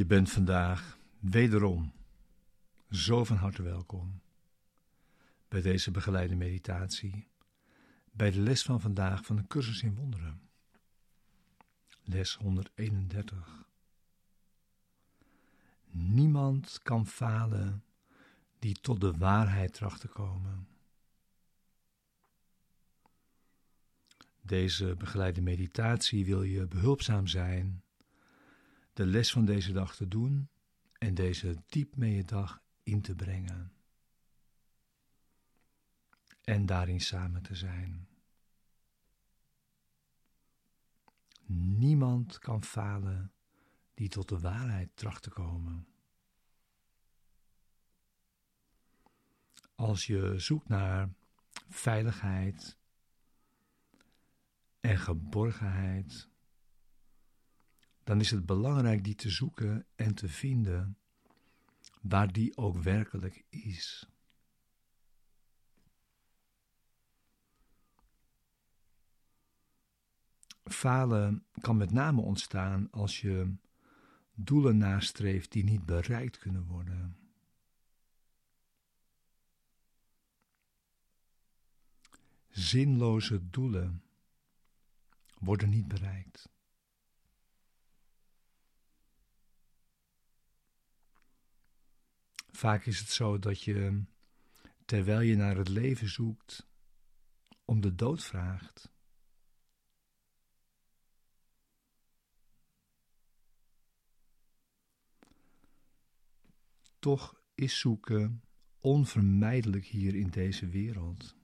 Je bent vandaag wederom zo van harte welkom bij deze begeleide meditatie, bij de les van vandaag van de cursus in wonderen. Les 131. Niemand kan falen die tot de waarheid tracht te komen. Deze begeleide meditatie wil je behulpzaam zijn de les van deze dag te doen en deze diep mee je dag in te brengen. En daarin samen te zijn. Niemand kan falen die tot de waarheid tracht te komen. Als je zoekt naar veiligheid en geborgenheid, dan is het belangrijk die te zoeken en te vinden waar die ook werkelijk is. Falen kan met name ontstaan als je doelen nastreeft die niet bereikt kunnen worden. Zinloze doelen worden niet bereikt. Vaak is het zo dat je, terwijl je naar het leven zoekt, om de dood vraagt. Toch is zoeken onvermijdelijk hier in deze wereld.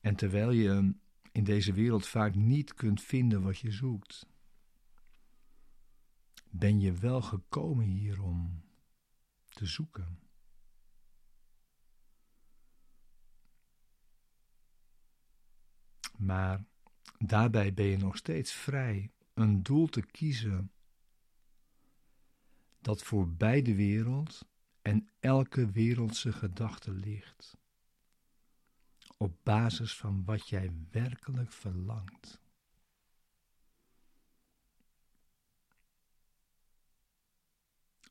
En terwijl je in deze wereld vaak niet kunt vinden wat je zoekt, ben je wel gekomen hier om te zoeken. Maar daarbij ben je nog steeds vrij een doel te kiezen dat voor beide wereld en elke wereldse gedachte ligt, op basis van wat jij werkelijk verlangt.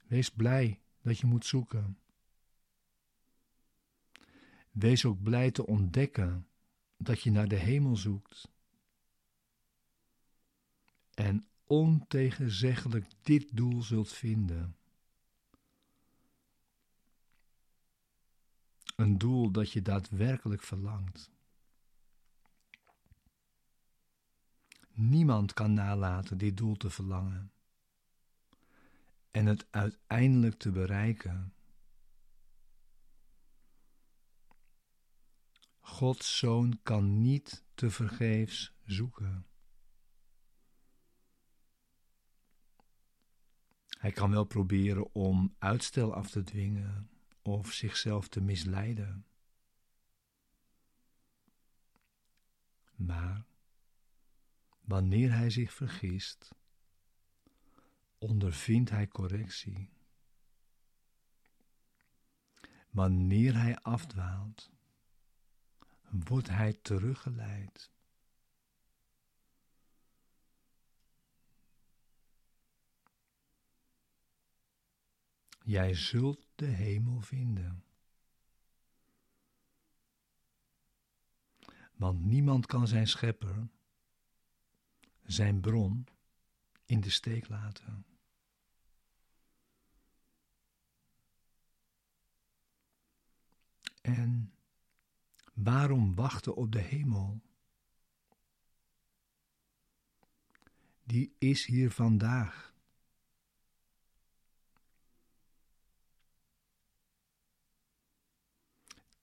Wees blij dat je moet zoeken. Wees ook blij te ontdekken dat je naar de hemel zoekt. En ontegenzeggelijk dit doel zult vinden. Een doel dat je daadwerkelijk verlangt. Niemand kan nalaten dit doel te verlangen en het uiteindelijk te bereiken. Gods zoon kan niet te vergeefs zoeken. Hij kan wel proberen om uitstel af te dwingen of zichzelf te misleiden. Maar wanneer hij zich vergist, ondervindt hij correctie. Wanneer hij afdwaalt, wordt hij teruggeleid. Jij zult de hemel vinden. Want niemand kan zijn schepper, zijn bron, in de steek laten. En waarom wachten op de hemel? Die is hier vandaag.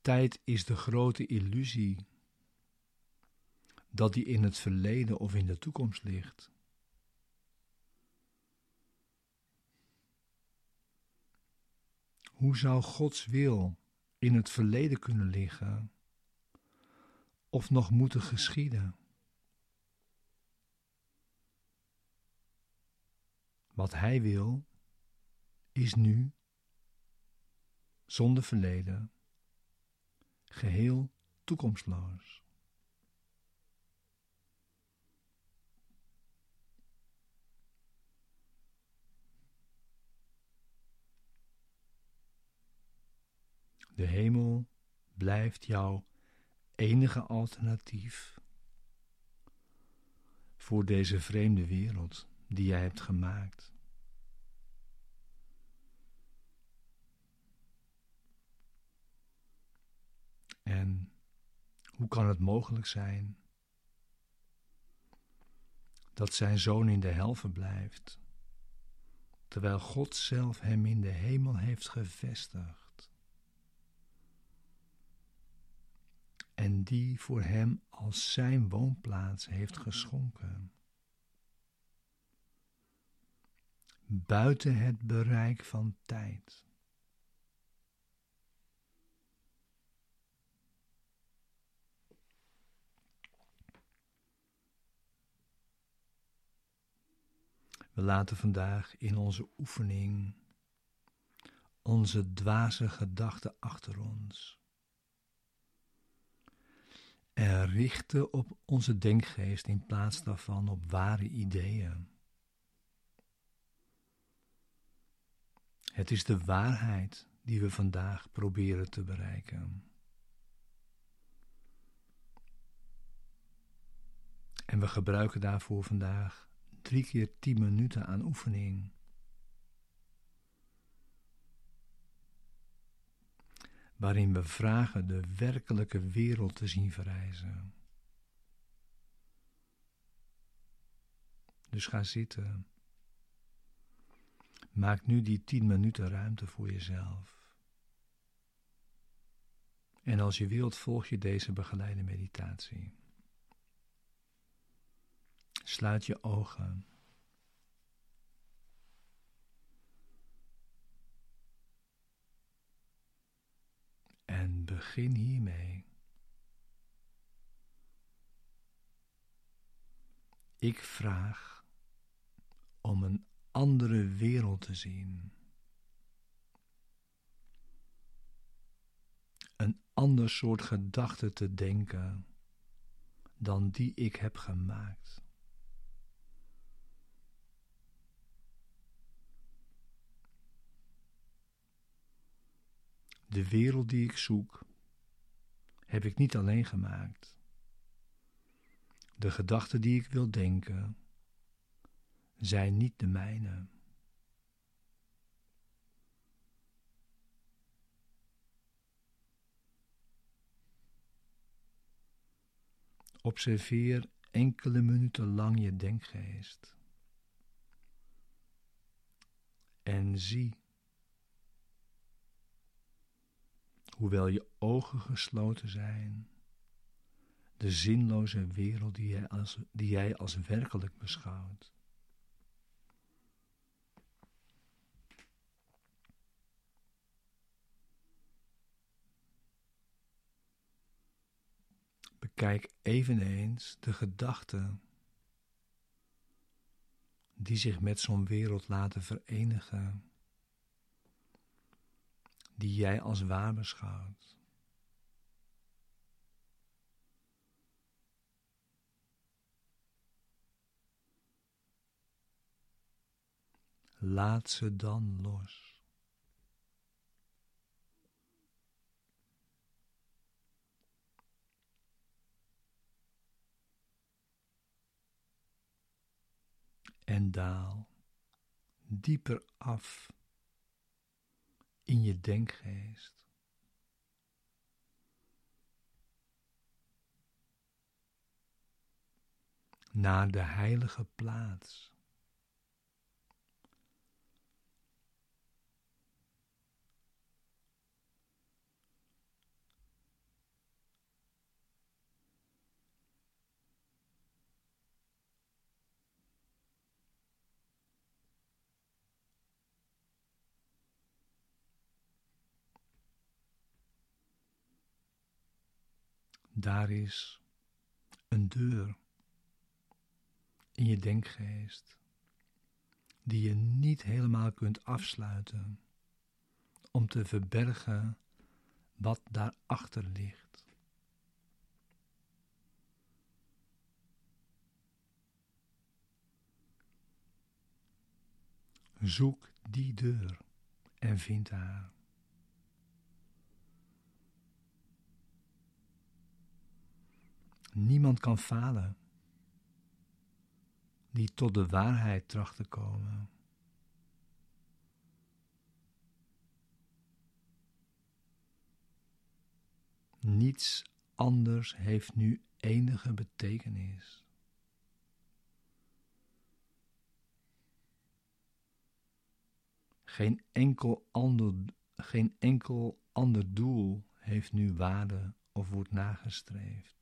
Tijd is de grote illusie dat die in het verleden of in de toekomst ligt. Hoe zou Gods wil in het verleden kunnen liggen of nog moeten geschieden. Wat Hij wil is nu, zonder verleden, geheel toekomstloos. De hemel blijft jouw enige alternatief voor deze vreemde wereld die jij hebt gemaakt. En hoe kan het mogelijk zijn dat zijn zoon in de hel verblijft, terwijl God zelf hem in de hemel heeft gevestigd? En die voor hem als zijn woonplaats heeft geschonken. Buiten het bereik van tijd. We laten vandaag in onze oefening onze dwaze gedachten achter ons en richten op onze denkgeest in plaats daarvan op ware ideeën. Het is de waarheid die we vandaag proberen te bereiken. En we gebruiken daarvoor vandaag drie keer tien minuten aan oefening. Waarin we vragen de werkelijke wereld te zien verrijzen. Dus ga zitten. Maak nu die tien minuten ruimte voor jezelf. En als je wilt, volg je deze begeleide meditatie. Sluit je ogen. En begin hiermee. Ik vraag om een andere wereld te zien. Een ander soort gedachten te denken dan die ik heb gemaakt. De wereld die ik zoek, heb ik niet alleen gemaakt. De gedachten die ik wil denken, zijn niet de mijne. Observeer enkele minuten lang je denkgeest. En zie hoewel je ogen gesloten zijn, de zinloze wereld die jij als, die jij als werkelijk beschouwt. Bekijk eveneens de gedachten die zich met zo'n wereld laten verenigen die jij als waar beschouwt. Laat ze dan los. En daal dieper af in je denkgeest. Naar de heilige plaats. Daar is een deur in je denkgeest die je niet helemaal kunt afsluiten om te verbergen wat daarachter ligt. Zoek die deur en vind haar. Niemand kan falen die tot de waarheid tracht te komen. Niets anders heeft nu enige betekenis. Geen enkel ander, geen enkel ander doel heeft nu waarde of wordt nagestreefd.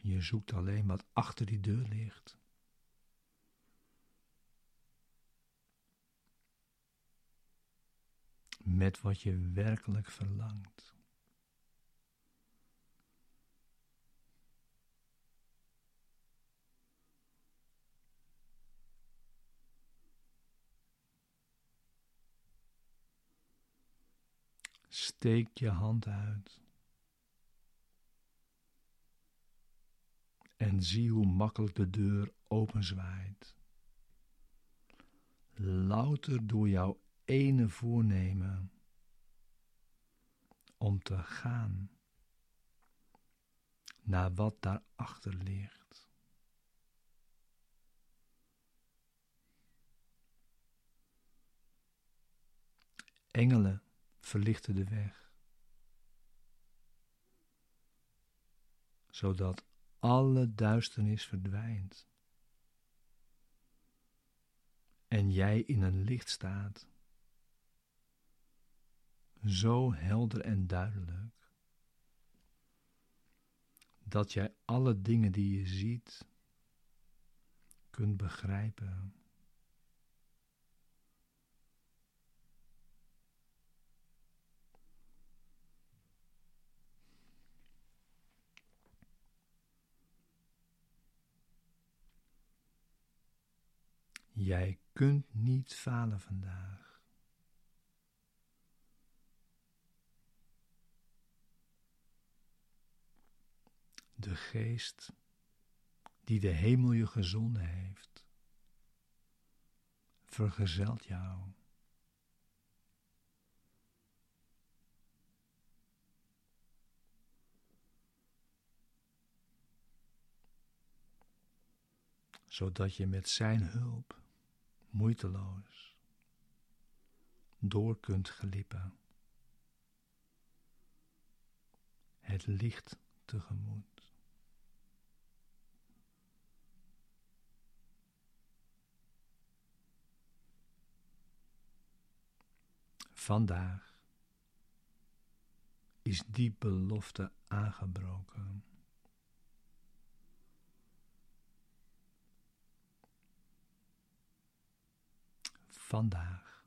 Je zoekt alleen wat achter die deur ligt. Met wat je werkelijk verlangt. Steek je hand uit. En zie hoe makkelijk de deur openzwaait. Louter door jouw ene voornemen om te gaan naar wat daarachter ligt. Engelen verlichten de weg, zodat alle duisternis verdwijnt. En jij in een licht staat, zo helder en duidelijk, dat jij alle dingen die je ziet kunt begrijpen. Jij kunt niet falen vandaag. De geest die de hemel je gezonden heeft, vergezelt jou. zodat je met Zijn hulp moeiteloos door kunt glippen. Het licht tegemoet. Vandaag is die belofte aangebroken. Vandaag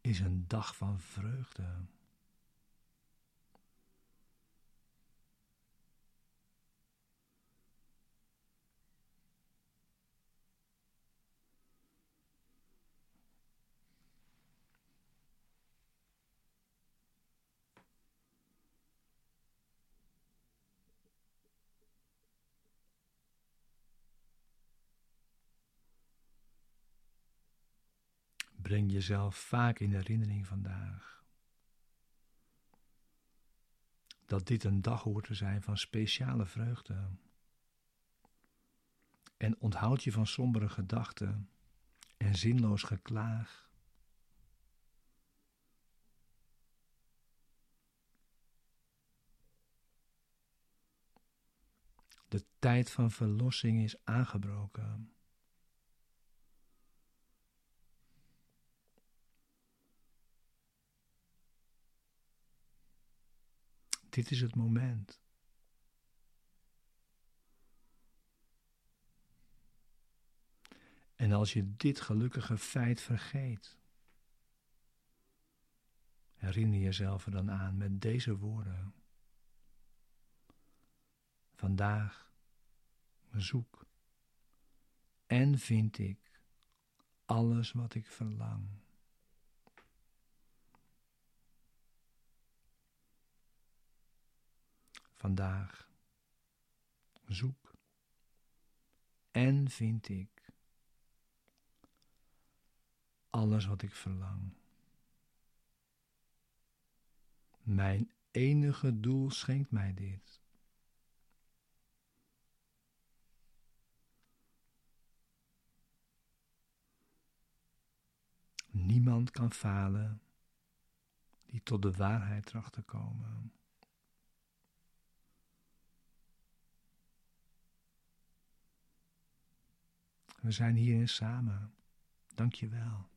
is een dag van vreugde. Breng jezelf vaak in herinnering vandaag. Dat dit een dag hoort te zijn van speciale vreugde. En onthoud je van sombere gedachten en zinloos geklaag. De tijd van verlossing is aangebroken. Dit is het moment. En als je dit gelukkige feit vergeet, herinner jezelf er dan aan met deze woorden. Vandaag zoek en vind ik alles wat ik verlang. Vandaag zoek en vind ik alles wat ik verlang. Mijn enige doel schenkt mij dit. Niemand kan falen die tot de waarheid tracht te komen. We zijn hierin samen. Dank je wel.